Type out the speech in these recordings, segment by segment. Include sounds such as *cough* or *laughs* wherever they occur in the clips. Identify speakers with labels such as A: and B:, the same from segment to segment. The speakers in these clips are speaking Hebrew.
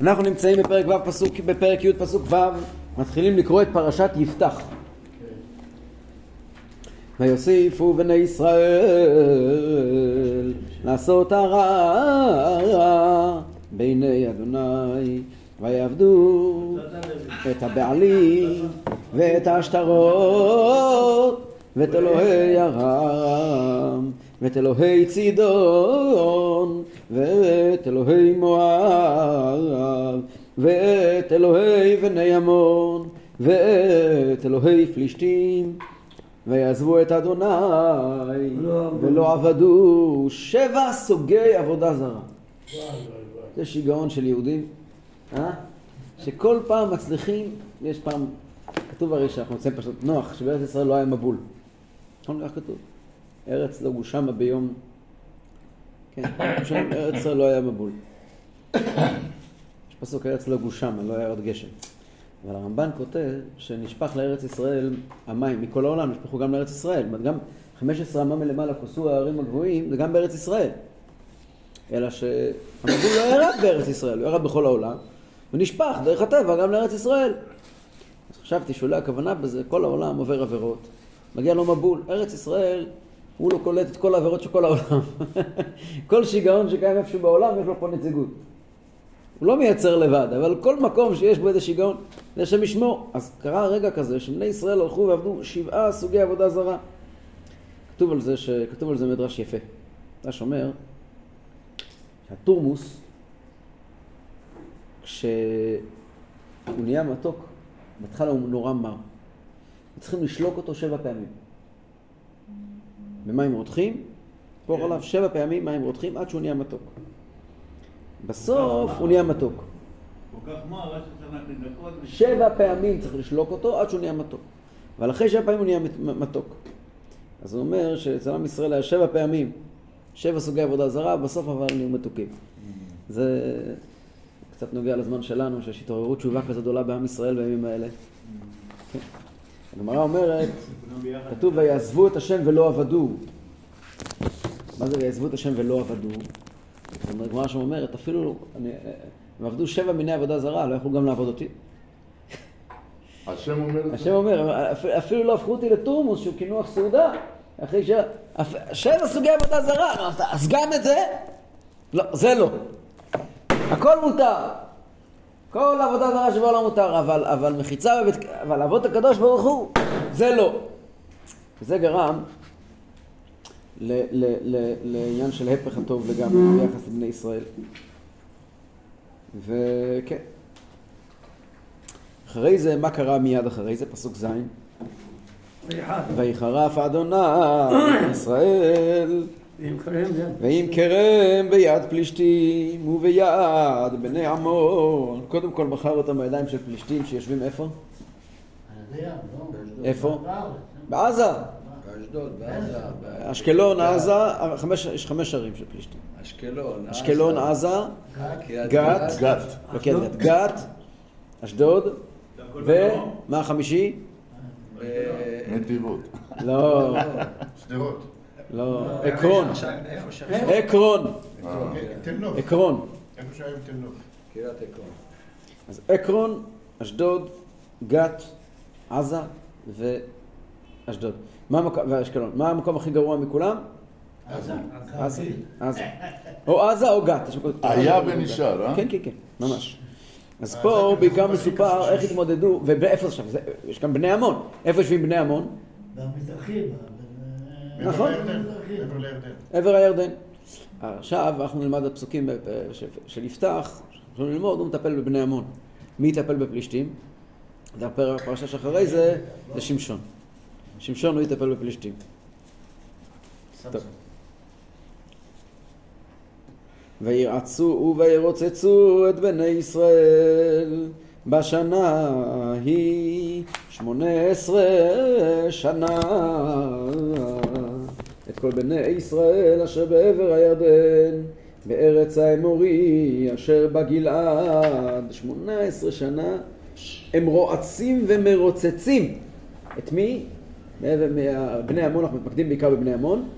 A: אנחנו נמצאים בפרק ו' פסוק, בפרק י' פסוק ו', מתחילים לקרוא את פרשת יפתח. ויוסיפו בני ישראל לעשות הרע בעיני אדוני ויעבדו את הבעלים ואת השטרות ואת אלוהי ארם ואת אלוהי צידון ואת אלוהי מואב ואת אלוהי בני עמון ואת אלוהי פלישתים ויעזבו את אדוני ולא עבדו שבע סוגי עבודה זרה. זה שיגעון של יהודים, אה? שכל פעם מצליחים, יש פעם, כתוב הרי שאנחנו נמצאים פשוט נוח, שבארץ ישראל לא היה מבול. נכון כך כתוב? ארץ לא גושמה ביום, כן, שם ארץ ישראל לא היה מבול. יש פסוק ארץ לא גושמה, לא היה עוד גשם. אבל הרמב"ן כותב שנשפך לארץ ישראל המים מכל העולם, נשפכו גם לארץ ישראל. גם 15 אמה מלמעלה כוסו הערים הגבוהים, זה גם בארץ ישראל. אלא שהמבול לא ירד בארץ ישראל, הוא ירד בכל העולם, ונשפך דרך הטבע גם לארץ ישראל. אז חשבתי שאולי הכוונה בזה, כל העולם עובר עבירות, מגיע לו מבול. ארץ ישראל, הוא לא קולט את כל העבירות של כל העולם. *laughs* כל שיגעון שקיים איפשהו בעולם, יש לו פה נציגות. הוא לא מייצר לבד, אבל כל מקום שיש בו איזה שיגעון, זה השם ישמור. אז קרה רגע כזה שבני ישראל הלכו ועבדו שבעה סוגי עבודה זרה. כתוב על זה, ש... כתוב על זה מדרש יפה. מדרש אומר שהתורמוס, כשהוא נהיה מתוק, בהתחלה הוא נורא מר. צריכים לשלוק אותו שבע פעמים. במים רותחים, פור עליו שבע פעמים מים רותחים עד שהוא נהיה מתוק. בסוף הוא נהיה מתוק. שבע פעמים צריך לשלוק אותו עד שהוא נהיה מתוק. אבל אחרי שבע פעמים הוא נהיה מת- מתוק. אז הוא אומר שאצל עם ישראל היה שבע פעמים, שבע סוגי עבודה זרה, בסוף אבל נהיו מתוקים. זה קצת נוגע לזמן שלנו, שיש התעוררות תשובה כזו גדולה בעם ישראל בימים האלה. כן. הגמרא אומרת. כתוב ויעזבו את השם ולא עבדו. מה זה ויעזבו את השם ולא עבדו? זאת אומרת, הגמרא שם אומרת, אפילו, אני- הם עבדו שבע מיני עבודה זרה, לא יכלו גם לעבוד אותי.
B: השם אומר את
A: השם? אומר, "אפ- אפילו לא הפכו אותי לתורמוס שהוא קינוח סעודה. אחרי ש... שבע סוגי עבודה זרה, אז גם את זה? לא, זה לא. הכל מותר. כל עבודה זרה שבעולם מותר, אבל, אבל מחיצה בבית... אבל את הקדוש ברוך הוא, זה לא. וזה גרם ל, ל, ל, לעניין של הפך הטוב לגמרי ביחס לבני ישראל. וכן. אחרי זה, מה קרה מיד אחרי זה? פסוק ז' ויחרף אדוני ישראל
C: עם כרם זה.
A: ועם כרם ביד פלישתים וביד בני עמון קודם כל מכר אותם בידיים של פלישתים שיושבים איפה? איפה? בעזה,
D: באשדוד, בעזה,
A: אשקלון, עזה, יש חמש ערים של פלישתים
D: אשקלון,
A: אשקלון, עזה, גת,
B: גת.
A: גת, אשדוד? ומה החמישי?
B: נתיבות.
A: לא,
E: שדרות.
A: לא, עקרון, עקרון. עקרון.
E: איפה שהיה עם תל.
D: קריית עקרון.
A: אז עקרון, אשדוד, גת, עזה ואשדוד. ואשקלון. מה המקום הכי גרוע מכולם?
E: עזה.
A: עזה. או עזה או גת.
B: היה ונשאר, אה?
A: כן, כן, כן, ממש. אז פה בעיקר מסופר איך התמודדו, ואיפה עכשיו? יש גם בני עמון. איפה יושבים בני עמון?
F: במזרחים.
A: נכון.
E: לירדן.
A: עבר הירדן. עכשיו אנחנו נלמד את הפסוקים של- יפתח, אנחנו ללמוד, הוא מטפל בבני עמון. מי יטפל בפלישתים? הפרשה שאחרי זה, זה שמשון. שמשון הוא יטפל בפלישתים. וירעצו וירוצצו את בני ישראל בשנה ההיא שמונה עשרה שנה את כל בני ישראל אשר בעבר הירדן בארץ האמורי אשר בגלעד שמונה עשרה שנה הם רועצים ומרוצצים את מי? מעבר, בני עמון, אנחנו מתמקדים בעיקר בבני עמון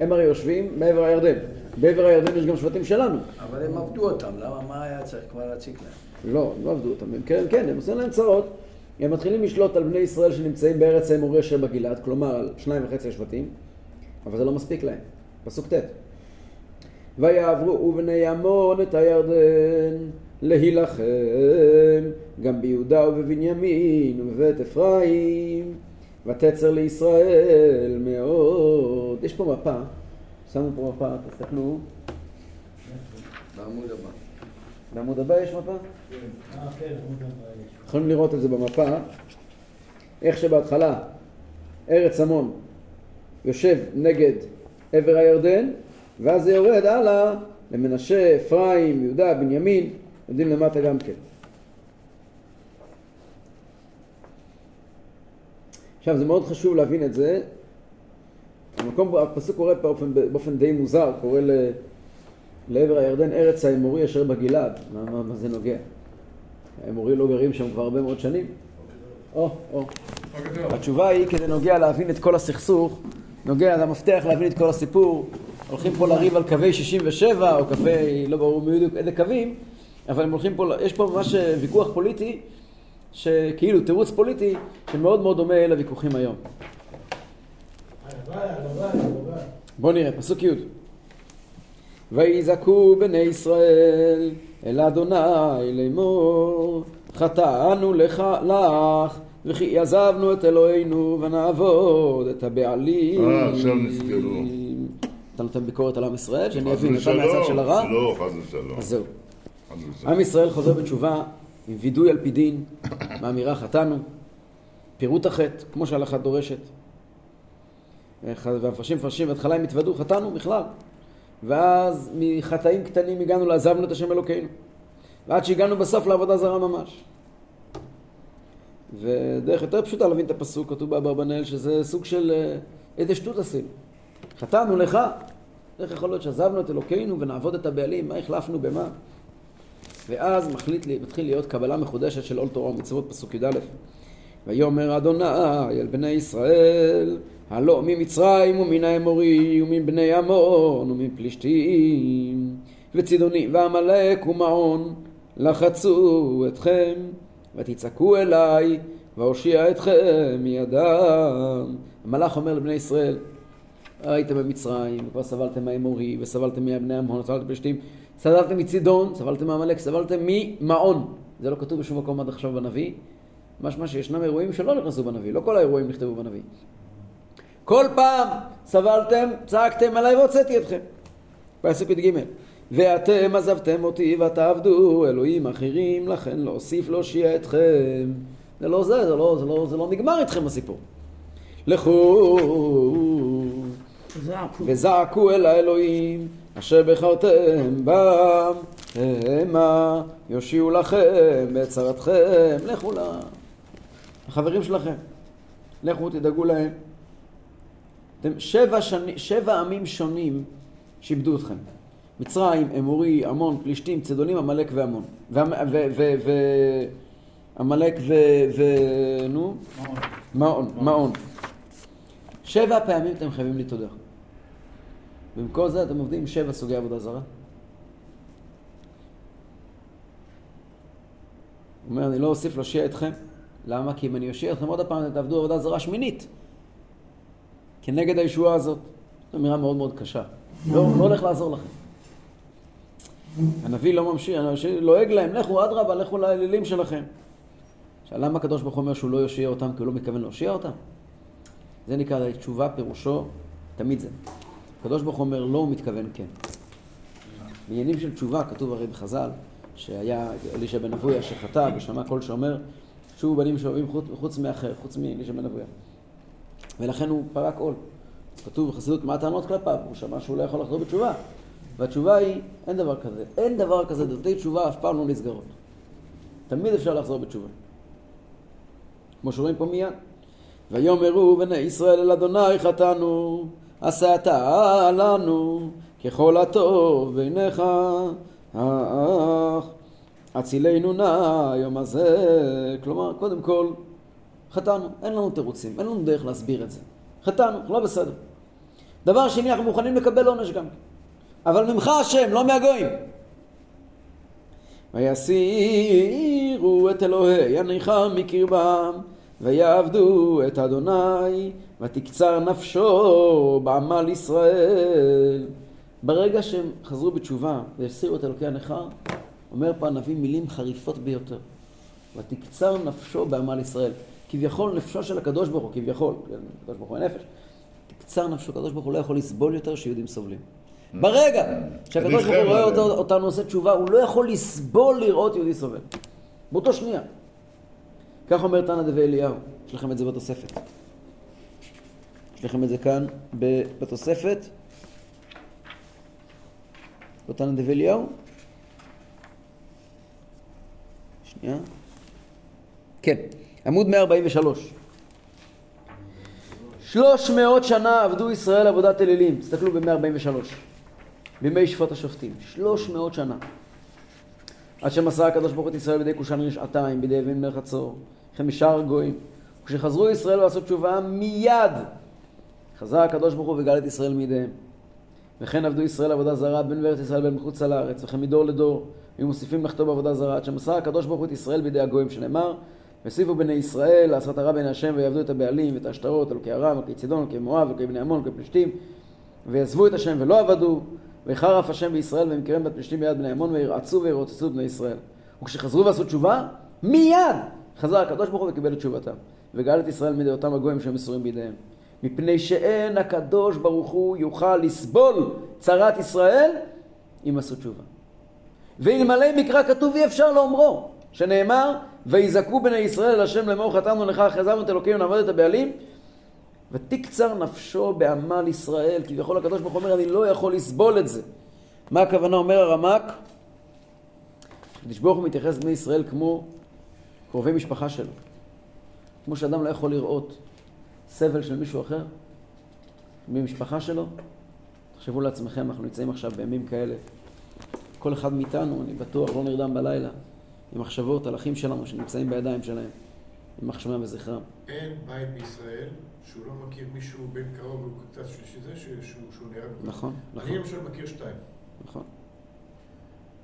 A: הם הרי יושבים מעבר הירדן בעבר הירדן יש גם שבטים שלנו.
D: אבל הם עבדו אותם, למה, מה היה צריך כבר להציק להם?
A: לא, הם לא עבדו אותם, הם כן, כן, הם עושים להם צרות. הם מתחילים לשלוט על בני ישראל שנמצאים בארץ האמורי אשר בגלעד, כלומר על שניים וחצי השבטים, אבל זה לא מספיק להם. פסוק ט' ויעברו בני עמון את הירדן להילחם גם ביהודה ובבנימין ובבית אפרים ותצר לישראל מאוד. יש פה מפה, שמו פה מפה, תסתכלו,
D: בעמוד הבא.
A: בעמוד הבא יש מפה?
E: אה, כן, הבא יש.
A: יכולים לראות את זה במפה, איך שבהתחלה ארץ עמון יושב נגד עבר הירדן, ואז זה יורד הלאה למנשה, אפרים, יהודה, בנימין, יודעים למטה גם כן. עכשיו זה מאוד חשוב להבין את זה. המקום, הפסוק קורא באופן, באופן די מוזר, קורא ל, לעבר הירדן ארץ האמורי אשר בגלעד. מה, מה, מה זה נוגע? האמורי לא גרים שם כבר הרבה מאוד שנים. או, או. התשובה היא, כדי נוגע להבין את כל הסכסוך, נוגע, זה המפתח להבין את כל הסיפור. הולכים פה לריב על קווי 67, או קווי, לא ברור בדיוק איזה קווים, אבל הם הולכים פה, יש פה ממש ויכוח פוליטי, שכאילו תירוץ פוליטי, שמאוד מאוד דומה לוויכוחים היום. בואו נראה, פסוק י' ויזעקו בני ישראל אל אדוני לאמור חטאנו לך לך וכי עזבנו את אלוהינו ונעבוד את הבעלים.
B: אה, עכשיו נזכרו.
A: אתה נותן ביקורת על עם ישראל? שאני אבין, אתה מהצד. של הרע?
B: לא, חס ושלום.
A: אז זהו. עם ישראל חוזר בתשובה עם וידוי על פי דין, מאמירה חטאנו, פירוט החטא, כמו שההלכה דורשת. והמפרשים מפרשים, בהתחלה הם התוודו, חטאנו בכלל. ואז מחטאים קטנים הגענו לעזבנו את השם אלוקינו. ועד שהגענו בסוף לעבודה זרה ממש. ודרך יותר פשוטה להבין את הפסוק, כתוב באברבנאל, שזה סוג של אה, איזה שטות עשינו. חטאנו לך, איך יכול להיות שעזבנו את אלוקינו ונעבוד את הבעלים, מה החלפנו במה? ואז מחליט, לי- מתחיל להיות קבלה מחודשת של עול תורה ומצוות, פסוק י"א. ויאמר אדוני אל בני ישראל, הלא ממצרים ומן האמורי ומן בני עמון ומן פלישתים וצידוני ועמלק ומעון לחצו אתכם ותצעקו אליי ואושיע אתכם מידם. המלאך אומר לבני ישראל, הייתם במצרים, וכבר סבלתם מהאמורי, וסבלתם מבני עמון, סבלתם פלישתים, סבלתם מצידון, סבלתם מעמלק, סבלתם ממעון. זה לא כתוב בשום מקום עד עכשיו בנביא. משמע שישנם אירועים שלא נכנסו בנביא, לא כל האירועים נכתבו בנביא. כל פעם סבלתם, צעקתם עליי והוצאתי אתכם. פסוק י"ג ואתם עזבתם אותי ותעבדו אלוהים אחרים, לכן לא אוסיף להושיע אתכם. זה לא זה, זה לא, זה לא, זה לא נגמר איתכם הסיפור. לכו וזעקו אל האלוהים אשר בחרתם בם המה יושיעו לכם בצרתכם לכו לחברים שלכם לכו תדאגו להם אתם שבע, שני, שבע עמים שונים שאיבדו אתכם מצרים, אמורי, עמון, פלישתים, צדונים, עמלק ועמון ועמלק ו... ו... נו? מעון, מעון. שבע פעמים אתם חייבים לי תודה. במקום זה אתם עובדים שבע סוגי עבודה זרה. הוא אומר, אני לא אוסיף להושיע אתכם. למה? כי אם אני אושיע אתכם עוד הפעם, אתם תעבדו עבודה זרה שמינית. כנגד הישועה הזאת. זו אמירה מאוד מאוד קשה. לא, לא הולך לעזור לכם. הנביא לא ממשיך, הנביא לועג להם, לכו אדרבה, לכו לאלילים שלכם. עכשיו, למה הקדוש ברוך הוא אומר שהוא לא יושיע אותם כי הוא לא מתכוון להושיע אותם? זה נקרא תשובה פירושו, תמיד זה. הקדוש ברוך הוא אומר לא, הוא מתכוון כן. בעניינים של תשובה, כתוב הרי בחז"ל, שהיה אלישע בן אבויה שחטא ושמע קול שאומר, שובו בנים שאוהבים חוץ, חוץ מאחר, חוץ מאלישע בן אבויה. ולכן הוא פרק עול. כתוב בחסידות מה הטענות כלפיו, הוא שמע שהוא לא יכול לחזור בתשובה. והתשובה היא, אין דבר כזה. אין דבר כזה, דלתי תשובה אף פעם לא נסגרות. תמיד אפשר לחזור בתשובה. כמו שרואים פה מיד. ויאמרו בני ישראל אל אדוני חטאנו, עשה אתה לנו ככל הטוב בעיניך, האח, הצילנו נא היום הזה. כלומר, קודם כל, חטאנו, אין לנו תירוצים, אין לנו דרך להסביר את זה. חטאנו, לא בסדר. דבר שני, אנחנו מוכנים לקבל עונש גם. אבל ממך השם, לא מהגויים. ויסירו את אלוהי הנכר מקרבם, ויעבדו את אדוני, ותקצר נפשו בעמל ישראל. ברגע שהם חזרו בתשובה והסירו את אלוקי הנכר, אומר פה הנביא מילים חריפות ביותר. ותקצר נפשו בעמל ישראל. כביכול נפשו של הקדוש ברוך הוא, כביכול, כן, הקדוש ברוך הוא הנפש, תקצר נפשו, הקדוש ברוך הוא לא יכול לסבול יותר שיהודים סובלים. ברגע שהקדוש ברוך הוא רואה אותו, אותנו עושה תשובה, הוא לא יכול לסבול לראות יהודי סובל. באותו שנייה. כך אומר תנא דבי אליהו, יש לכם את זה בתוספת. יש לכם את זה כאן בתוספת. בתנא דבי אליהו. שנייה. כן, עמוד 143. שלוש מאות שנה עבדו ישראל עבודת אלילים. תסתכלו ב-143. בימי שפוט השופטים. שלוש מאות שנה. עד שמסר הקדוש ברוך הוא את ישראל בידי קושן רשעתיים, בידי אבן מלך חצור, חמישה רגועים. וכשחזרו ישראל לעשות תשובה, מיד חזר הקדוש ברוך הוא וגאל את ישראל מידיהם. וכן עבדו ישראל עבודה זרה בין בארץ ישראל בין מחוצה לארץ, וכן מדור לדור, היו מוסיפים לחטוא בעבודה זרה, עד שמסר הקדוש ברוך הוא את ישראל בידי הגויים שנאמר, והוסיפו בני ישראל לעשות הרע בעיני השם ויעבדו את הבעלים ואת השטרות, אלוקי ארם, אלוקי צידון, אלוקי מואב, אלוקי בני עמון, אלוקי פלישתים, ויעזבו את השם ולא עבדו, ויחרף השם בישראל וימכרם בת פלישתים ביד בני עמון וירעצו וירוצצו בני ישראל. וכשחזרו ועשו תשובה, מיד חזר הקדוש ברוך הוא וקיבל את תשובתם, וגאל את ישראל אותם הגויים שהם מסורים בידיהם. מפני שאין הקדוש ברוך הוא יוכל לסבול צרת ישראל אם עשו תשובה. ואלמלא מקרא כתוב אי אפשר לאומרו, שנאמר ויזעקו בני ישראל אל השם לאמור חטאנו לך חזרנו את אלוקינו נעבוד את הבעלים ותקצר נפשו בעמל ישראל כביכול הקדוש ברוך הוא אומר אני לא יכול לסבול את זה מה הכוונה אומר הרמק? הקדוש ברוך הוא מתייחס לבני ישראל כמו קרובי משפחה שלו כמו שאדם לא יכול לראות סבל של מישהו אחר ממשפחה שלו תחשבו לעצמכם אנחנו נמצאים עכשיו בימים כאלה כל אחד מאיתנו, אני בטוח, לא נרדם בלילה, עם מחשבות על אחים שלנו שנמצאים בידיים שלהם, עם מחשבם וזכרם.
C: אין בית בישראל שהוא לא מכיר מישהו בין קרוב וקצת שלישי זה שהוא, שהוא, נהרג.
A: נכון, נכון,
C: אני למשל מכיר שתיים.
A: נכון.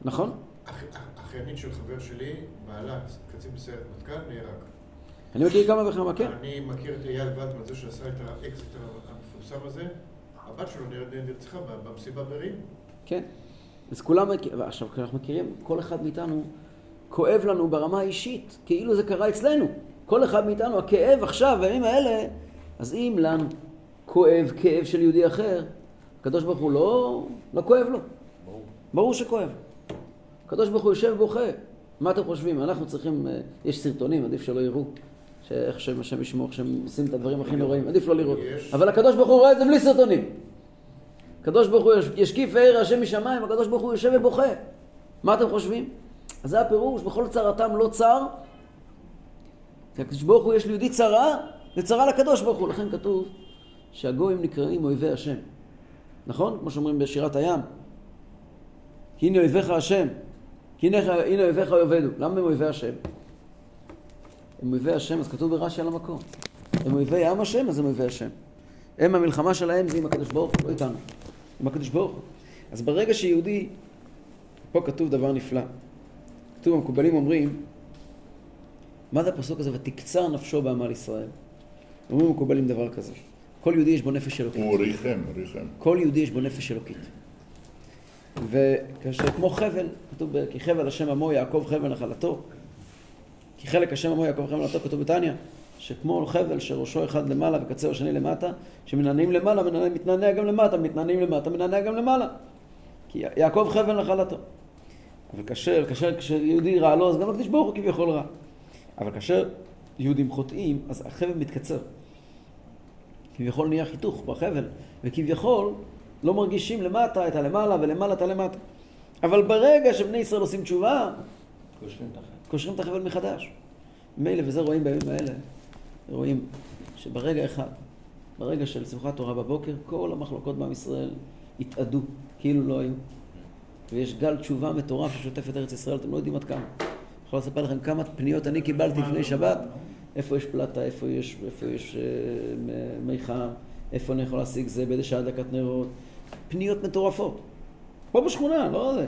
A: נכון?
C: אח- אח- אחיינית של חבר שלי, בעלה, קצין בסיירת מטכ"ל, נהרג.
A: אני מכיר כמה וכמה, כן.
C: אני מכיר את אייל ולדמן, זה שעשה את האקזיט המפורסם הזה. הבת שלו נר- נרצחה במסיבה ברעים.
A: כן. אז כולם, עכשיו, כשאנחנו מכירים, כל אחד מאיתנו כואב לנו ברמה האישית, כאילו זה קרה אצלנו. כל אחד מאיתנו, הכאב עכשיו, בימים האלה, אז אם לנו כואב כאב של יהודי אחר, הקדוש ברוך הוא לא, לא כואב לו. ברור. ברור שכואב. הקדוש ברוך הוא יושב בוכה. מה אתם חושבים? אנחנו צריכים, אה, יש סרטונים, עדיף שלא יראו. שאיך שהם השם ישמור, שהם עושים את הדברים הכי נוראים, עדיף לא לראות.
C: יש.
A: אבל הקדוש ברוך הוא רואה את זה בלי סרטונים. הקדוש ברוך הוא יש- ישקיף העיר השם משמיים, הקדוש ברוך הוא יושב ובוכה. מה אתם חושבים? אז זה הפירוש, בכל צרתם לא צר. כי הקדוש ברוך הוא יש ליהודי צרה, זה צרה לקדוש ברוך הוא. לכן כתוב שהגויים נקראים אויבי השם. נכון? כמו שאומרים בשירת הים. כי הנה אויביך השם. כי הנה, הנה אויביך יאבדו. למה הם אויבי השם? הם אויבי השם, אז כתוב ברש"י על המקום. הם אויבי עם השם, אז הם אויבי השם. הם המלחמה שלהם זה עם הקדוש ברוך הוא, לא איתנו. עם הקדוש ברוך הוא. אז ברגע שיהודי, פה כתוב דבר נפלא. כתוב, המקובלים אומרים, מה זה הפסוק הזה? ותקצר נפשו בעמל ישראל. אומרים המקובלים דבר כזה. כל יהודי יש בו נפש אלוקית.
B: הוא ריחם, ריחם.
A: כל יהודי יש בו נפש אלוקית. וכאשר כמו חבל, כתוב כי חבל השם עמו יעקב חבל נחלתו. כי חלק השם עמו יעקב חבל נחלתו, כתוב בתניא, שכמו חבל שראשו אחד למעלה וקצהו השני למטה, שמנענעים למעלה, מנענע- מתנענע גם למטה, מתנענעים למטה, מנענע גם למעלה. כי יעקב חבל נחלתו. אבל כאשר, כאשר, כשיהודי רע לו, אז גם הקדוש ברוך הוא כביכול רע. אבל כאשר יהודים חוטאים, אז החבל מתקצר. כביכול נהיה חיתוך בחבל, וכביכול לא מרגישים למטה את הלמעלה ולמעלה את הלמטה. אבל ברגע שבני ישראל עושים תשובה,
D: קושרים את החבל.
A: מחדש. מילא, וזה רואים בימים האלה, רואים שברגע אחד, ברגע של שמחת תורה בבוקר, כל המחלוקות בעם ישראל התאדו, כאילו לא היו. ויש גל תשובה מטורף ששוטף את ארץ ישראל, אתם לא יודעים עד כמה. אני יכול לספר לכם כמה פניות אני קיבלתי לפני שבת, איפה יש פלטה, איפה יש, איפה יש אה, מי חם, איפה אני יכול להשיג זה, באיזה שעה דקת נרות. פניות מטורפות. פה בשכונה, לא זה.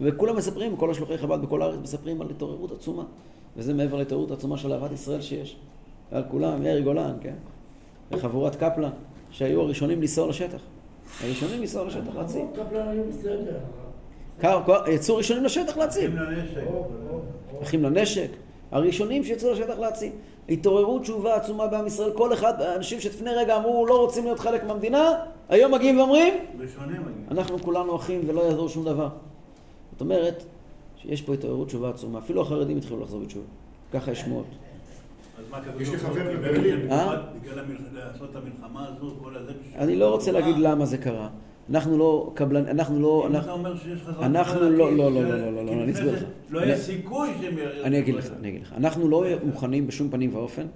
A: וכולם מספרים, כל השלוחי חב"ד בכל הארץ מספרים על התעוררות עצומה. וזה מעבר להתעוררות עצומה של אהבת ישראל שיש. על כולם, יאיר גולן, כן? וחבורת קפלן, שהיו הראשונים לנסוע לשטח. הראשונים לנסוע לשטח להציל.
E: קפלן היו בסדר.
A: יצאו ראשונים לשטח להציל.
G: אחים לנשק.
A: אחים לנשק, הראשונים שיצאו לשטח להציל. התעוררות תשובה עצומה בעם ישראל, כל אחד, אנשים שלפני רגע אמרו לא רוצים להיות חלק מהמדינה, היום מגיעים ואומרים. אנחנו כולנו אחים ולא יעזור שום דבר. זאת אומרת, שיש פה התעוררות תשובה עצומה, אפילו החרדים התחילו לחזור בתשובה. ככה יש שמועות.
G: אז מה
C: יש לי חבר
G: קיבל
C: בברלין.
A: אה?
G: בגלל המלח- לעשות את המלחמה הזו, כל הזה?
A: אני לא רוצה להגיד למה זה קרה. אנחנו לא קבלן, אנחנו לא...
G: אם אתה אומר שיש חזון
A: אנחנו
G: חזקים,
A: לא- לא, לא,
G: ש-
A: לא, לא, לא,
G: כי
A: לא, אני
G: לפני
A: אסביר לך.
G: לא
A: אני-
G: היה סיכוי שהם... י-
A: אני אגיד לך, אני אגיד לך. אנחנו לא מוכנים בשום פנים ואופן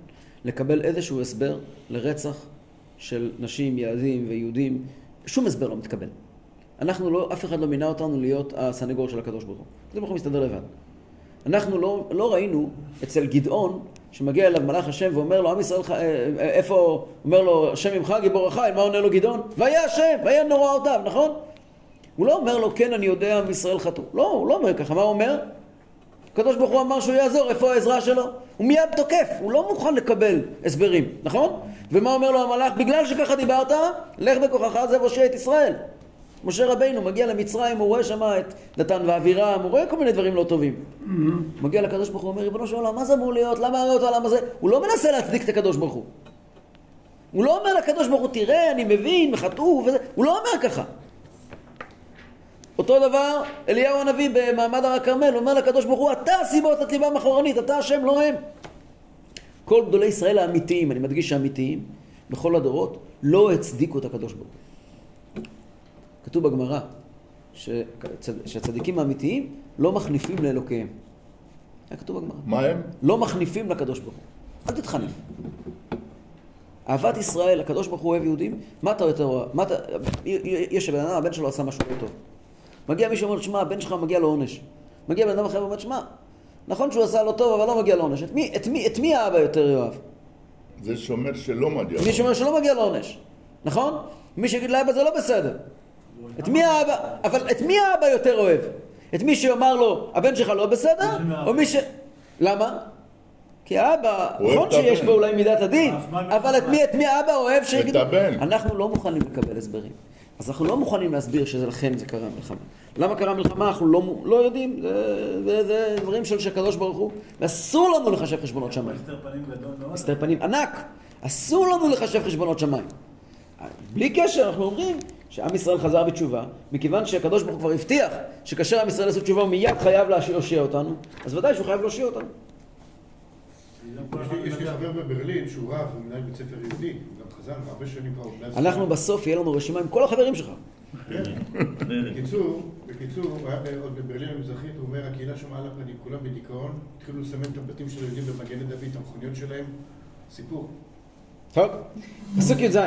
A: לקבל איזשהו הסבר לרצח של נשים, ילדים ויהודים. שום הסבר לא מתקבל. אנחנו לא, אף אחד לא מינה אותנו להיות הסנגור של הקדוש ברוך הוא. ברוך הוא מסתדר לבד. אנחנו לא, לא ראינו אצל גדעון, שמגיע אליו מלאך השם ואומר לו, עם ישראל, אה, אה, איפה, אומר לו, השם עמך גיבור החיל, מה עונה לו גדעון? והיה השם, והיה נוראותיו, נכון? הוא לא אומר לו, כן, אני יודע, עם ישראל חטאו. לא, הוא לא אומר ככה, מה הוא אומר? הקדוש ברוך הוא אמר שהוא יעזור, איפה העזרה שלו? הוא מיד תוקף, הוא לא מוכן לקבל הסברים, נכון? ומה אומר לו המלאך? בגלל שככה דיברת, לך בכוחך זה והושיע את ישראל. משה רבינו מגיע למצרים, הוא רואה שם את דתן ואבירם, הוא רואה כל מיני דברים לא טובים. מגיע לקדוש ברוך הוא, אומר, ריבונו של עולם, מה זה אמור להיות? למה הרי אותו העולם הזה? הוא לא מנסה להצדיק את הקדוש ברוך הוא. הוא לא אומר לקדוש ברוך הוא, תראה, אני מבין, חטאו וזה, הוא לא אומר ככה. אותו דבר, אליהו הנביא במעמד הר הכרמל, אומר לקדוש ברוך הוא, אתה הסיבות ליבם אחורנית, אתה השם לא הם. כל גדולי ישראל האמיתיים, אני מדגיש האמיתיים, בכל הדורות, לא הצדיקו את הקדוש ברוך הוא. כתוב בגמרא שהצדיקים האמיתיים לא מחניפים לאלוקיהם. היה כתוב בגמרא.
B: מה הם?
A: לא מחניפים לקדוש ברוך הוא. אל תתחנף. אהבת ישראל, הקדוש ברוך הוא אוהב יהודים, מה אתה יותר אוהב? מה אתה... יש בן אדם, הבן שלו עשה משהו לא טוב. מגיע מישהו ואומר, שמע, הבן שלך מגיע לו עונש. מגיע בן אדם אחר ואומר, שמע, נכון שהוא עשה לא טוב, אבל לא מגיע לו עונש. את מי, את מי, את מי האבא יותר יאהב?
B: זה שאומר שלא מגיע.
A: מי שאומר שלא מגיע לו עונש, נכון? מי שיגיד לאבא זה לא בסדר. את מי האבא, אבל את מי האבא יותר אוהב? את מי שיאמר לו, הבן שלך לא בסדר? או מי ש... למה? כי האבא, נכון
B: את
A: שיש. בו אולי מידת הדין, אבל את מי, את מי האבא אוהב שיגיד...
B: הבן.
A: אנחנו לא מוכנים לקבל הסברים. אז אנחנו לא מוכנים להסביר שלכן זה קרה מלחמה. למה קרה מלחמה? אנחנו לא, לא יודעים. זה, זה, זה דברים של שקדוש ברוך הוא, ואסור לנו לחשב חשבונות שמיים.
G: הסתר פנים גדול מאוד.
A: הסתר פנים ענק. אסור לנו לחשב חשבונות שמיים. בלי קשר, אנחנו אומרים שעם ישראל חזר בתשובה, מכיוון שהקדוש ברוך הוא כבר הבטיח שכאשר עם ישראל יעשו תשובה הוא מיד חייב להושיע אותנו, אז ודאי שהוא חייב להושיע אותנו.
C: יש לי-. חבר בברלין שהוא רב, הוא מנהל בית ספר יהודי, הוא גם חזר הרבה שנים כבר.
A: אנחנו. בסוף, יהיה לנו רשימה עם כל החברים שלך.
C: בקיצור, בקיצור, הוא היה עוד בברלין המזרחית, הוא אומר, הקהילה שם על הפנים, כולם בדיכאון, התחילו לסמן את הבתים של היהודים במגני דוד, את המכוניות שלהם, סיפור.
A: טוב, פסוק י"ז.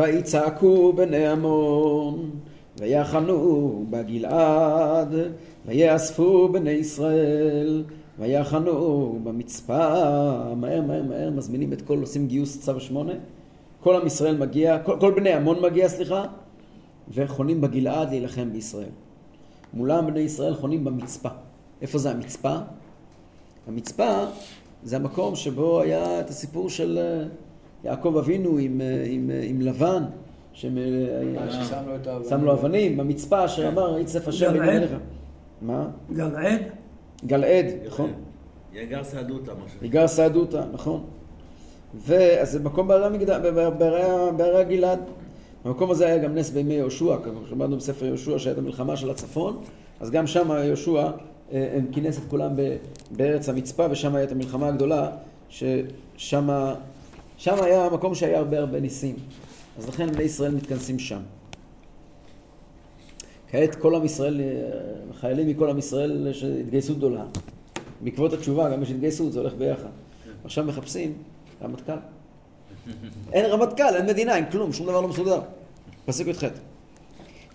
A: ויצעקו בני עמון, ויחנו בגלעד, ויאספו בני ישראל, ויחנו במצפה. מהר מהר מהר מזמינים את כל, עושים גיוס צו שמונה. כל עם ישראל מגיע, כל, כל בני עמון מגיע, סליחה, וחונים בגלעד להילחם בישראל. מולם בני ישראל חונים במצפה. איפה זה המצפה? המצפה זה המקום שבו היה את הסיפור של אה, יעקב אבינו עם, אה, עם, אה, עם לבן, ששם
D: ששם לו את האבנים.
A: לו אבנים במצפה, אשר אמר יצף השם
F: גלעד?
A: בגללך. מה?
F: גלעד?
A: גלעד, נכון.
H: יגר סעדותא, מה שנקרא.
A: יגר סעדותא, נכון. ואז זה מקום בערי הגלעד. במקום הזה היה גם נס בימי יהושע, כמו שלמדנו בספר יהושע שהייתה מלחמה של הצפון, אז גם שם יהושע אה, כינס את כולם בארץ המצפה, ושם הייתה המלחמה הגדולה, ששם שם היה המקום שהיה הרבה הרבה ניסים. אז לכן בני ישראל מתכנסים שם. כעת כל עם ישראל, אה, חיילים מכל עם ישראל יש התגייסות גדולה. בעקבות התשובה גם יש התגייסות, זה הולך ביחד. עכשיו מחפשים רמטכ"ל. *laughs* אין רמטכ"ל, אין מדינה, אין כלום, שום דבר לא מסודר. פסוק י"ח.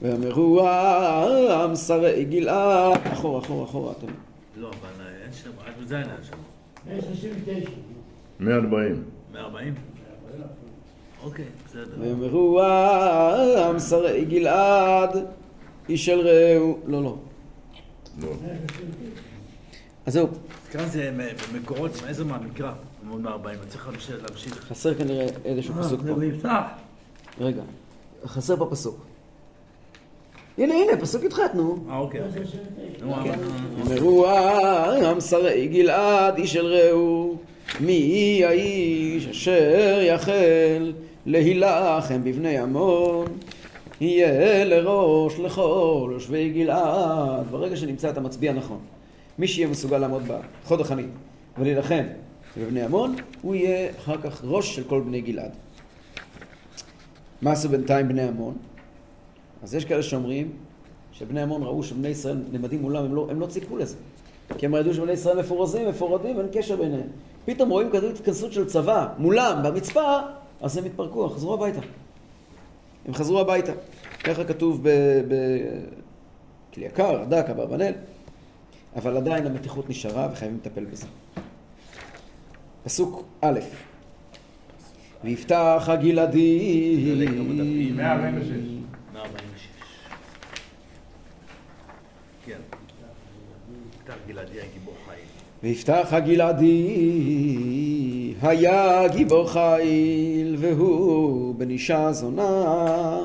A: ואמרו העם שרי גלעד, אחורה, אחורה, אחורה, אתם.
H: לא, אבל אין שם, רק בזין היה שם.
E: 139.
B: 140.
H: 140? אוקיי, בסדר.
A: ויאמרו עם שרי גלעד, איש אל רעהו, לא, לא.
B: לא.
A: אז זהו,
H: כאן זה במקורות, איזה מהמקרא? עמוד 140, אני צריך להמשיך-.
A: חסר כנראה איזשהו פסוק
D: זה
A: פה. רגע, חסר פה פסוק. הנה, הנה, פסוק י"ח, נו.
H: אה, אוקיי. אוקיי.
A: אמרו עם שרי גלעד איש אל רעהו מי האיש אשר יחל להילחם בבני עמון יהיה לראש לכל יושבי גלעד ברגע שנמצא את המצביע נכון מי שיהיה מסוגל לעמוד בחוד החנית ולהילחם בבני עמון הוא יהיה אחר כך ראש של כל בני גלעד מה עשו בינתיים בני עמון? אז יש כאלה שאומרים שבני עמון ראו שבני ישראל נעמדים מולם, הם לא, הם לא ציפו לזה. כי הם ידעו שבני ישראל מפורזים, מפורדים, אין קשר ביניהם. פתאום רואים כזאת התכנסות של צבא מולם במצפה, אז הם התפרקו, חזרו הביתה. הם חזרו הביתה. ככה כתוב בכלי יקר, רד"ק, אברבנאל, אבל עדיין המתיחות נשארה וחייבים לטפל בזה. פסוק א', ויפתח הגלעדי
C: 146.
H: 146. כן.
A: ויפתח הגלעדי היה גיבור חיל והוא בן אישה זונה.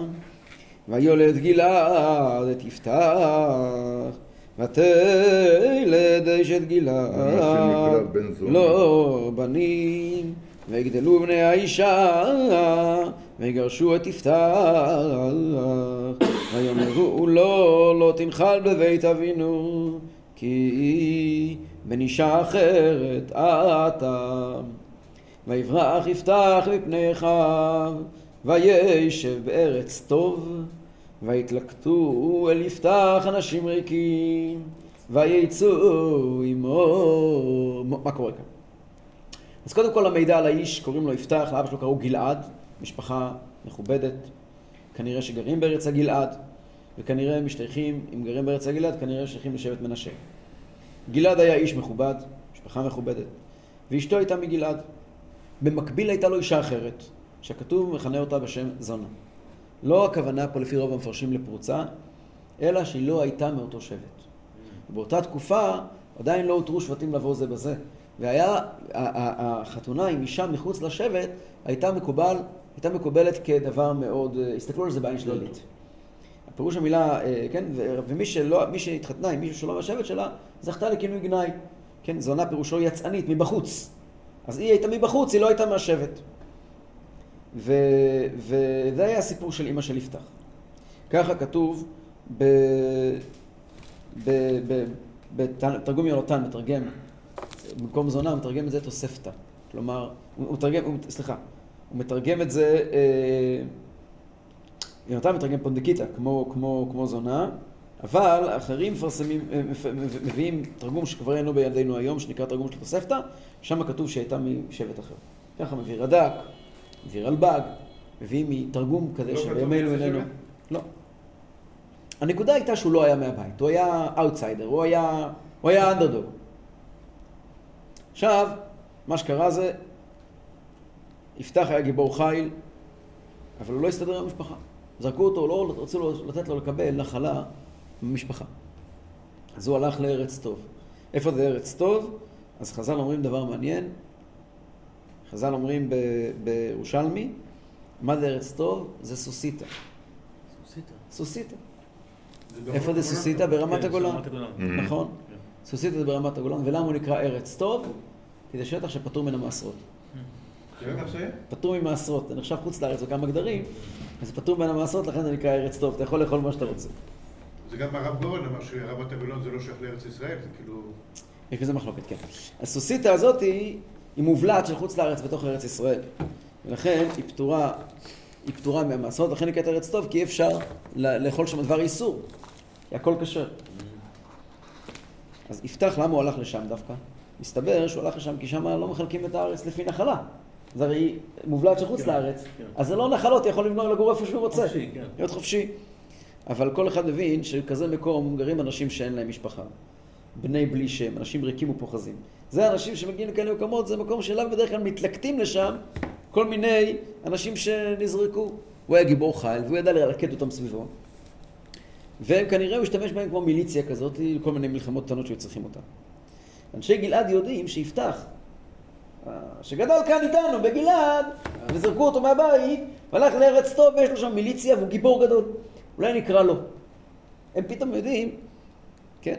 A: ויולד גלעד את יפתח ותלד אשת גלעד.
B: זונה.
A: לא בנים ויגדלו בני האישה ויגרשו את יפתח. ויאמרו לו לא תנחל בבית אבינו כי אישה אחרת אתה. ויברח יפתח מפני אחיו וישב בארץ טוב ויתלקטו אל יפתח אנשים ריקים ויצאו עמו. מה קורה כאן? אז קודם כל המידע על האיש, קוראים לו יפתח, לאבא שלו קראו גלעד, משפחה מכובדת, כנראה שגרים בארץ הגלעד, וכנראה משתייכים, אם גרים בארץ הגלעד, כנראה שייכים לשבט מנשה. גלעד היה איש מכובד, משפחה מכובדת, ואשתו הייתה מגלעד. במקביל הייתה לו אישה אחרת, שהכתוב מכנה אותה בשם זונה. לא הכוונה פה לפי רוב המפרשים לפרוצה, אלא שהיא לא הייתה מאותו שבט. באותה תקופה עדיין לא הותרו שבטים לבוא זה בזה. והיה, החתונה עם אישה מחוץ לשבט הייתה מקובל, הייתה מקובלת כדבר מאוד, אה, הסתכלו על זה בעין שלילית. פירוש המילה, אה, כן, ומי שלא, מי שהתחתנה עם מישהו שלא מהשבט שלה, זכתה לכינוי גנאי. כן, זונה פירושו יצאנית, מבחוץ. אז היא הייתה מבחוץ, היא לא הייתה מהשבט. ו- וזה היה הסיפור של אימא של יפתח. ככה כתוב ב... ב- ב- בתרגום יונתן, מתרגם, במקום זונה, הוא מתרגם את זה תוספתא. כלומר, הוא מתרגם, הוא, סליחה, הוא מתרגם את זה, אה, יונתן מתרגם פונדקיתא, כמו, כמו, כמו זונה, אבל אחרים מפרסמים, אה, מביאים תרגום שכבר אינו בידינו היום, שנקרא תרגום של תוספתא, שם כתוב שהייתה משבט אחר. ככה מביא רד"ק, מביא רלב"ג, מביא מתרגום כזה
C: לא
A: שבימינו איננו. לא. הנקודה הייתה שהוא לא היה מהבית, הוא היה אאוטסיידר, הוא היה, הוא היה אנדרדוג. עכשיו, מה שקרה זה, יפתח היה גיבור חיל, אבל הוא לא הסתדר עם המשפחה. זרקו אותו, לא רצו לו, לתת לו לקבל נחלה במשפחה. אז הוא הלך לארץ טוב. איפה זה ארץ טוב? אז חז"ל אומרים דבר מעניין. חז"ל אומרים ב- בירושלמי, מה זה ארץ טוב? זה סוסיתא.
H: סוסיתא.
A: סוסיתא. איפה זה
C: ברמת
A: סוסיתא? ברמת
H: כן,
A: הגולן.
B: Mhm.
A: נכון. סוסיתא זה ברמת הגולן, ולמה הוא נקרא ארץ טוב? כי זה שטח שפטור מן המעשרות.
C: ש?
A: פטור ממעשרות, זה נחשב חוץ לארץ בכמה גדרים, אז פטור מן המעשרות, לכן זה נקרא ארץ טוב, אתה יכול לאכול מה שאתה רוצה.
C: זה גם הרב גורן אמר שרמת הגולן זה לא שייך לארץ ישראל, זה כאילו...
A: יש בזה מחלוקת, כן. הסוסיתא הזאת היא, מובלעת של חוץ לארץ בתוך ארץ ישראל. ולכן היא פטורה, היא פטורה מהמעשרות, לכן נקראת ארץ טוב, כי אי אפשר לאכול שם דבר איסור. כי הכל כשר. אז יפתח, למה הוא הלך לשם דווקא? מסתבר שהוא הלך לשם כי שם לא מחלקים את הארץ לפי נחלה. זה הרי מובלעת של חוץ
H: כן,
A: לארץ,
H: כן.
A: אז זה לא נחלות, יכול לגור איפה שהוא רוצה.
H: חופשי, כן.
A: להיות חופשי. אבל כל אחד מבין שבכזה מקום גרים אנשים שאין להם משפחה. בני בלי שם, אנשים ריקים ופוחזים. זה אנשים שמגיעים לכאלה מקומות, זה מקום שאליו בדרך כלל מתלקטים לשם כל מיני אנשים שנזרקו. הוא היה גיבור חיל, והוא ידע ללכד אותם סביבו. וכנראה הוא השתמש בהם כמו מיליציה כזאת, לכל מיני מלחמות קטנות שהיו צריכים אותן. אנשי גלעד יודעים שיפתח, שגדל כאן איתנו בגלעד, וזרקו אותו מהבית, והלך לארץ טוב ויש לו שם מיליציה והוא גיבור גדול. אולי נקרא לו. הם פתאום יודעים, כן.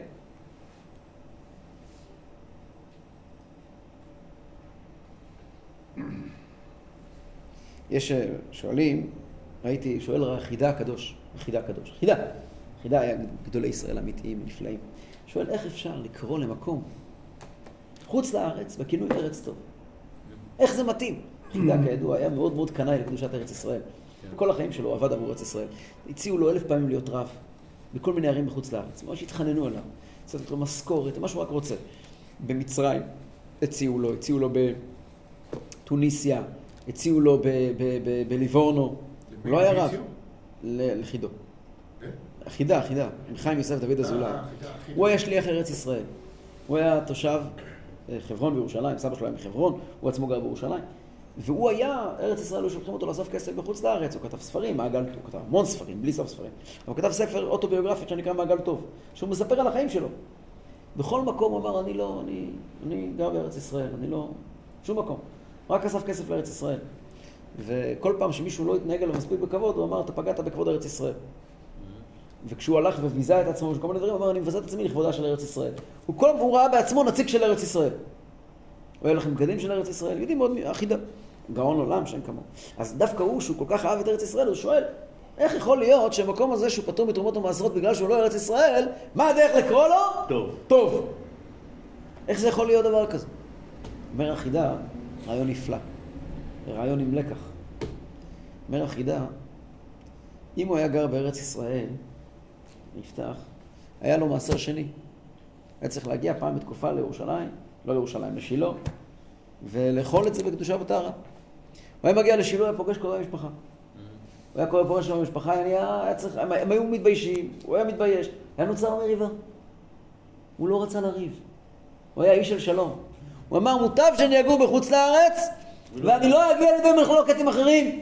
A: יש אה, שואלים, ראיתי, שואל חידה הקדוש, חידה הקדוש, חידה, חידה היה גדולי ישראל אמיתיים, נפלאים. שואל איך אפשר לקרוא למקום חוץ לארץ בכינוי ארץ טוב? איך זה מתאים? חידה כידוע היה מאוד מאוד קנאי לקדושת ארץ ישראל. כל החיים שלו עבד עבור ארץ ישראל. הציעו לו אלף פעמים להיות רב בכל מיני ערים בחוץ לארץ. ממש התחננו עליו. צריך לו משכורת, מה שהוא רק רוצה. במצרים הציעו לו, הציעו לו בתוניסיה, הציעו לו בליבורנו. לא היה רב. לחידו. חידה, חידה. עם חיים יוסף דוד אזולאי. הוא היה שליח ארץ ישראל. הוא היה תושב אה, חברון בירושלים, סבא שלו היה מחברון, הוא עצמו גר בירושלים. והוא היה, ארץ ישראל, היו שולחים אותו לאסוף כסף בחוץ לארץ, הוא כתב ספרים, מעגל, הוא כתב המון ספרים, בלי סוף ספרים. הוא כתב ספר אוטוביוגרפית שנקרא מעגל טוב, שהוא מספר על החיים שלו. בכל מקום הוא אמר, אני לא, אני, אני גר בארץ ישראל, אני לא, שום מקום. רק אסף כסף לארץ ישראל. וכל פעם שמישהו לא התנהג אליו מספיק בכבוד, הוא אמר, אתה פגעת בכבוד ארץ ישראל. וכשהוא הלך וביזה את עצמו וכל מיני דברים, הוא אמר, אני מבזה את עצמי לכבודה של ארץ ישראל. הוא כל הוא ראה בעצמו נציג של ארץ ישראל. הוא היה לכם בגדים של ארץ ישראל, יודעים מאוד, אחידה. גאון עולם שאין כמוהו. אז דווקא הוא, שהוא כל כך אהב את ארץ ישראל, הוא שואל, איך יכול להיות שהמקום הזה שהוא פטור מתרומות ומעשרות בגלל שהוא לא ארץ ישראל, מה הדרך לקרוא לו?
H: טוב.
A: טוב. איך זה יכול להיות דבר כזה? אומר החידה, רעיון נפלא. רעיון עם לקח. אומר החידה, אם הוא היה גר בארץ ישראל, נפתח, היה לו מעשר שני. היה צריך להגיע פעם בתקופה לירושלים, לא לירושלים, לשילה, ולאכול את זה בקדושה וטהרה. הוא היה מגיע לשילה, היה פוגש קרובי משפחה. הוא היה קורא פוגש עם המשפחה, היה, היה צריך, הם, הם היו מתביישים, הוא היה מתבייש. היה נוצר מריבה. הוא לא רצה לריב. הוא היה איש של שלום. הוא אמר, מוטב שאני אגור בחוץ לארץ, ואני לא אגיע לידי מחלוקת עם אחרים.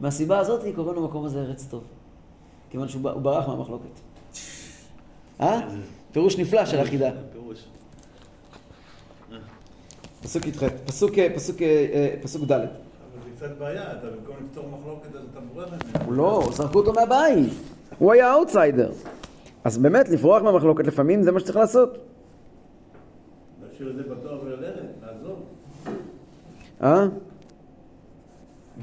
A: מהסיבה הזאת קוראים למקום הזה ארץ טוב. כיוון שהוא ברח מהמחלוקת. אה? פירוש נפלא של החידה. פסוק י"ח, פסוק, פסוק, פסוק ד'.
G: אבל זה קצת בעיה, אתה במקום לפתור מחלוקת אז אתה בורח ממנו.
A: הוא לא, זרקו אותו מהבית. הוא היה אאוטסיידר. אז באמת, לברוח מהמחלוקת לפעמים זה מה שצריך לעשות.
G: להשאיר את זה בתואר וללכת, לעזוב.
A: אה?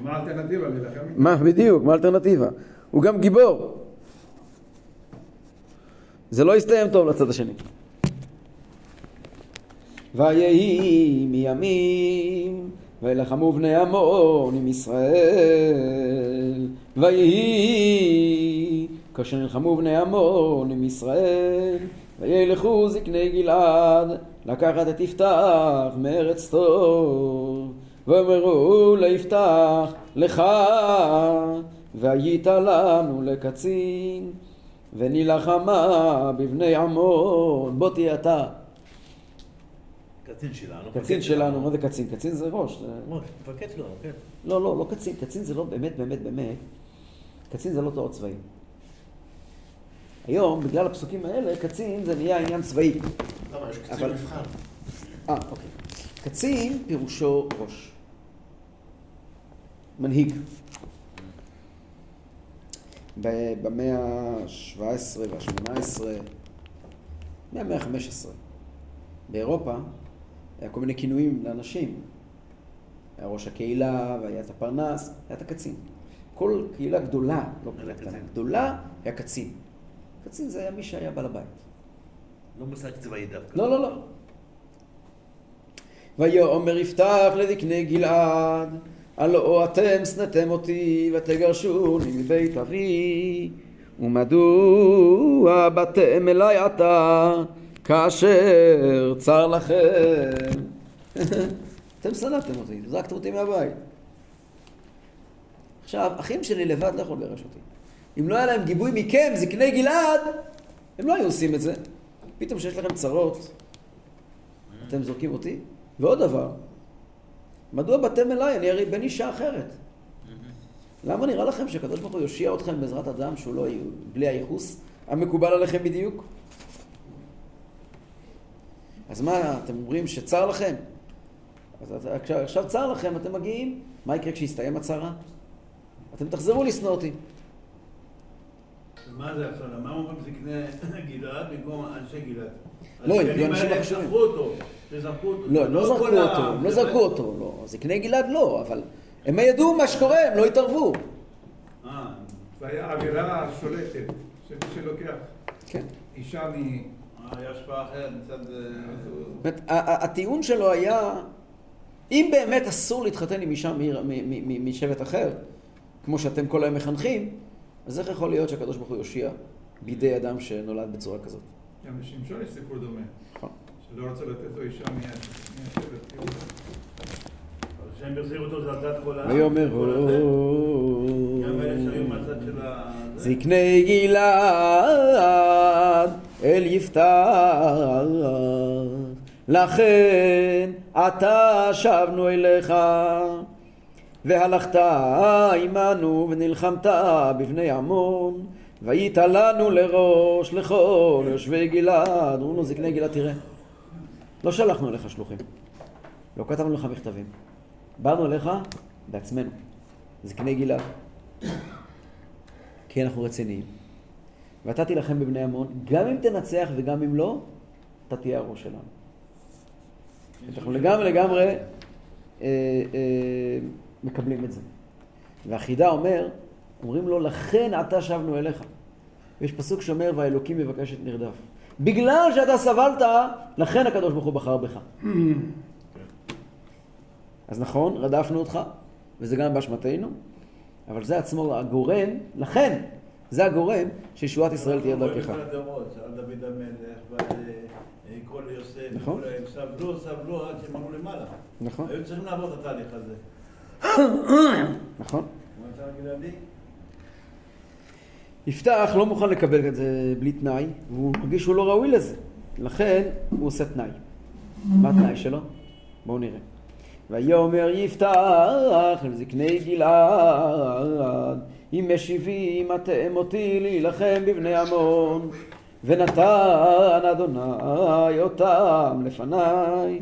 C: מה האלטרנטיבה?
A: מה, בדיוק, מה האלטרנטיבה? הוא גם גיבור. זה לא יסתיים טוב לצד השני. ויהי מימים וילחמו בני עמון עם ישראל ויהי כאשר נלחמו בני עמון עם ישראל וילכו זקני גלעד לקחת את יפתח מארץ טוב ואמרו ליפתח לך והיית לנו לקצין ונלחמה בבני עמון בוא תהיה אתה
H: קצין שלנו.
A: קצין שלנו, מה זה קצין? קצין זה ראש.
H: מפקד שלנו, כן.
A: לא, לא, לא קצין. קצין זה לא באמת, באמת, באמת. קצין זה לא תואר צבאי. היום, בגלל הפסוקים האלה, קצין זה נהיה עניין צבאי.
C: למה? יש קצין מבחן.
A: אה, אוקיי. קצין פירושו ראש. מנהיג. במאה ה-17 וה-18, מהמאה ה-15, באירופה היה כל מיני כינויים לאנשים. היה ראש הקהילה, והיה את הפרנס, היה את הקצין. כל קהילה גדולה, לא קהילה. קטנה, גדולה, היה קצין. קצין זה היה מי שהיה בעל הבית.
H: לא מושג צבאי דווקא.
A: לא, לא, לא. ויאמר יפתח לזקני גלעד, הלא אתם שנאתם אותי ותגרשוני מבית אבי, ומדוע באתם אלי עתה, כאשר צר לכם. *laughs* אתם שנאתם אותי, זרקתם אותי מהבית. עכשיו, אחים שלי לבד לא יכולו לגרש אותי. אם לא היה להם גיבוי מכם, זקני גלעד, הם לא היו עושים את זה. פתאום שיש לכם צרות, אתם זורקים אותי. ועוד דבר, מדוע באתם אליי? אני הרי בן אישה אחרת. למה נראה לכם שהקדוש ברוך הוא יושיע אתכם בעזרת אדם שהוא לא, בלי הייחוס המקובל עליכם בדיוק? אז מה, אתם אומרים שצר לכם? אז עכשיו, עכשיו צר לכם, אתם מגיעים, מה יקרה כשיסתיים הצרה? אתם תחזרו לשנוא אותי.
G: מה זה עכשיו? למה אומרים זקני *laughs* גלעד במקום אנשי גלעד?
A: לא, הם
G: הזקנים
A: אנשים חשובים.
G: זרקו אותו. שזרקו אותו.
A: לא, הם לא זרקו
G: כל
A: אותו,
G: העם.
A: הם לא זרקו אותו, לא. זקני גלעד לא, אבל הם ידעו מה שקורה, הם לא התערבו.
G: אה,
F: זה היה אווירה שולטת, שמי שלוקח
A: כן.
F: אישה מ...
G: אה, היה השפעה אחרת מצד... אה,
A: הטיעון שלו היה, אם באמת אסור להתחתן עם אישה מ- מ- מ- מ- משבט אחר, כמו שאתם כל היום מחנכים, אז איך יכול להיות שהקדוש ברוך הוא יושיע בידי אדם שנולד בצורה כזאת?
F: גם לשמשון יש סיפור דומה,
A: נכון.
F: שלא רצו לתת לו אישה מה- מהשבט יהודה.
G: כשהם החזירו אותו זה על דעת כל העם.
A: ויאמר. זקני גלעד אל יפתח לכן עתה שבנו אליך והלכת עמנו ונלחמת בבני עמון והיית לנו לראש לכל יושבי גלעד אמרו לו זקני גלעד תראה לא שלחנו אליך שלוחים לא כתבנו לך מכתבים באנו אליך בעצמנו זקני גלעד כי אנחנו רציניים. ואתה תילחם בבני עמון, גם אם תנצח וגם אם לא, אתה תהיה הראש שלנו. אנחנו לגמרי לגמרי אה, אה, מקבלים את זה. והחידה אומר, אומרים לו, לכן עתה שבנו אליך. ויש פסוק שאומר, והאלוקים יבקש את נרדף. בגלל שאתה סבלת, לכן הקדוש ברוך הוא בחר בך. אז נכון, רדפנו אותך, וזה גם באשמתנו, אבל זה עצמו הגורם, לכן, זה הגורם שישועת ישראל תהיה דרכך.
G: כל אה, כל יוסף,
A: נכון.
G: סבלו, סבלו עד שהם עלו למעלה.
A: נכון,
G: היו צריכים לעבור את התהליך הזה.
A: נכון. יפתח לא מוכן לקבל את זה בלי תנאי, והוא מרגיש שהוא לא ראוי לזה. לכן הוא עושה תנאי. מה התנאי שלו? בואו נראה. ויאמר יפתח אל זקני גלעד, אם משיבים אתם אותי להילחם בבני עמון, ונתן אדוני אותם לפניי,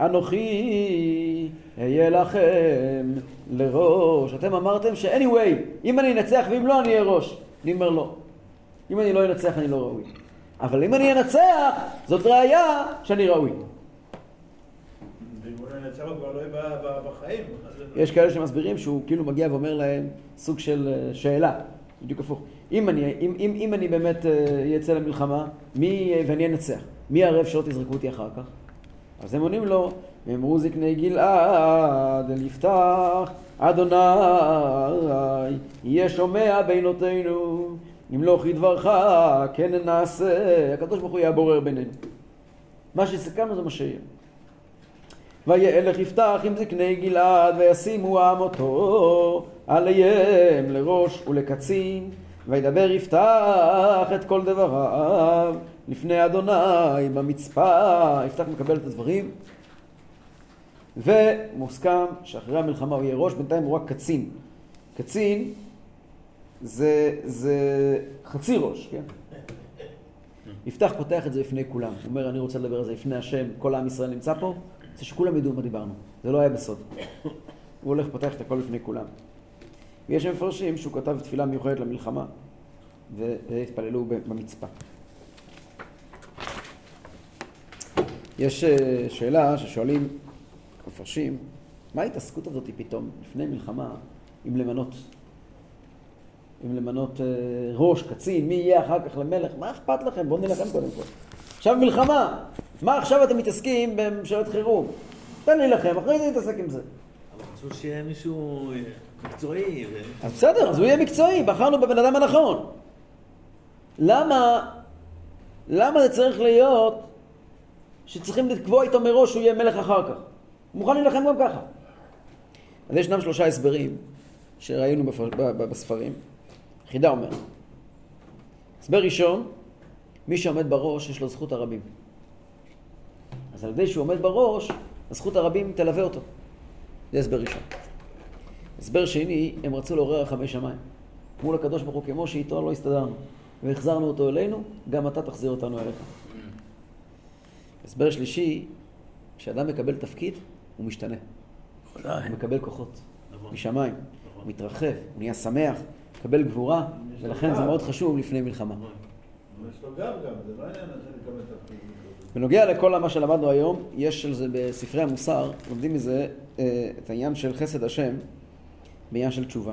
A: אנוכי אהיה לכם לראש. אתם אמרתם ש-anyway, אם אני אנצח ואם לא, אני אהיה ראש. אני אומר לא. אם אני לא אנצח, אני לא ראוי. אבל אם אני אנצח, זאת ראייה שאני ראוי.
G: לא לא
A: יש כאלה שמסבירים שהוא כאילו מגיע ואומר להם סוג של אה, שאלה, בדיוק הפוך. אם אני, אם, אם, אם אני באמת אה, אצא למלחמה, מי, ואני אנצח, מי ערב שלא תזרקו אותי אחר כך? אז הם עונים לו, אמרו זקני גלעד, אל יפתח, אדוני, יהיה שומע בינותינו, אם לא כדברך, כן נעשה, הקדוש ברוך הוא יהיה הבורר בינינו. מה שסיכמנו זה מה שיהיה. וילך יפתח עם זקני גלעד וישימו עם אותו עליהם לראש ולקצין. וידבר יפתח את כל דבריו לפני אדוני במצפה. יפתח מקבל את הדברים ומוסכם שאחרי המלחמה הוא יהיה ראש בינתיים הוא רק קצין קצין זה, זה חצי ראש, כן? יפתח פותח את זה לפני כולם. הוא אומר, אני רוצה לדבר על זה לפני השם, כל עם ישראל נמצא פה, רוצה שכולם ידעו מה דיברנו. זה לא היה בסוד. הוא הולך, פותח את הכל לפני כולם. ויש מפרשים שהוא כתב תפילה מיוחדת למלחמה, והתפללו במצפה. יש אה, שאלה ששואלים מפרשים, מה ההתעסקות הזאת פתאום, לפני מלחמה, עם למנות עם למנות אה, ראש, קצין, מי יהיה אחר כך למלך, מה אכפת לכם? בואו נילחם קודם כל. עכשיו מלחמה, מה עכשיו אתם מתעסקים בממשלת חירום? תן להילחם, אחרי זה נתעסק עם זה.
H: אבל חשוב שיהיה מישהו אה, מקצועי. ו-
A: אז בסדר, אז הוא יהיה מקצועי, בחרנו בבן אדם הנכון. למה, למה זה צריך להיות שצריכים לקבוע איתו מראש שהוא יהיה מלך אחר כך? מוכן להילחם גם ככה. אז ישנם שלושה הסברים שראינו בספרים. חידה אומר, הסבר ראשון, מי שעומד בראש יש לו זכות הרבים. אז על ידי שהוא עומד בראש, הזכות הרבים תלווה אותו. זה הסבר ראשון. הסבר שני, הם רצו לעורר רחמי שמיים. מול הקדוש ברוך הוא, כמו שאיתו לא הסתדרנו, והחזרנו אותו אלינו, גם אתה תחזיר אותנו אליך. הסבר שלישי, כשאדם מקבל תפקיד, הוא משתנה.
D: ודאי.
A: הוא מקבל כוחות
H: נכון.
A: משמיים, הוא מתרחב, הוא נהיה שמח, מקבל גבורה, ולכן זה מאוד חשוב לפני מלחמה.
G: יש לו גב גם, זה לא העניין הזה לקבל תפקיד.
A: בנוגע לכל מה שלמדנו היום, יש על זה בספרי המוסר, לומדים מזה אה, את העניין של חסד השם בעניין של תשובה.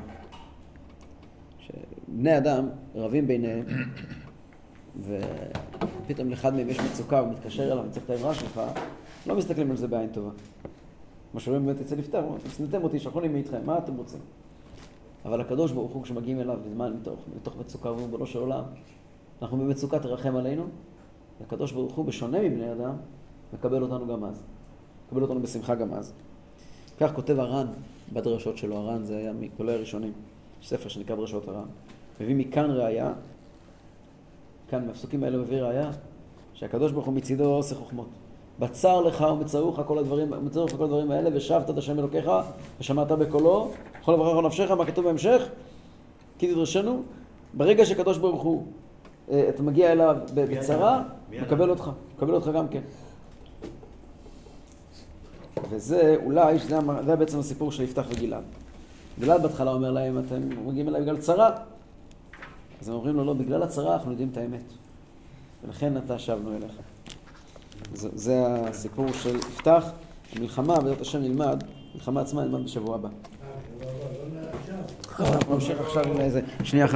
A: שבני אדם רבים ביניהם, ופתאום לאחד מהם יש מצוקה, הוא מתקשר אליו, צריך את העזרה שלך, לא מסתכלים על זה בעין טובה. מה שאומרים באמת אצל אומרים, הפסנתם אותי, שלחו לי מאיתכם, מה אתם רוצים? אבל הקדוש ברוך הוא, כשמגיעים אליו בזמן מתוך, מתוך מצוקה, הוא ריבונו של עולם, אנחנו במצוקה, תרחם עלינו, הקדוש ברוך הוא, בשונה מבני אדם, מקבל אותנו גם אז. מקבל אותנו בשמחה גם אז. כך כותב הר"ן בדרשות שלו, הר"ן זה היה מגדולי הראשונים, ספר שנקרא דרשות הר"ן. מביא מכאן ראיה, כאן מהפסוקים האלה מביא ראיה, שהקדוש ברוך הוא מצידו עושה חוכמות. בצר לך ומצרוך כל הדברים, מצרוך כל הדברים האלה, ושבת את השם אלוקיך, ושמעת בקולו, בכל לברך נפשך, מה כתוב בהמשך? כי תדרשנו, ברגע שקדוש ברוך הוא, אה, אתה מגיע אליו בצרה. מקבל אותך, מקבל אותך גם כן. וזה אולי, שזה המ- זה בעצם הסיפור של יפתח וגלעד. גלעד בהתחלה אומר להם, אתם מגיעים אליי בגלל צרה. אז הם אומרים לו, לא, בגלל הצרה אנחנו יודעים את האמת. ולכן עתה שבנו אליך. זה, זה הסיפור של יפתח, המלחמה, בעזרת השם נלמד, המלחמה עצמה נלמד בשבוע הבא.
E: אה, לא, לא, לא, לא.
A: אנחנו נמשיך עכשיו עם איזה, שנייה אחת.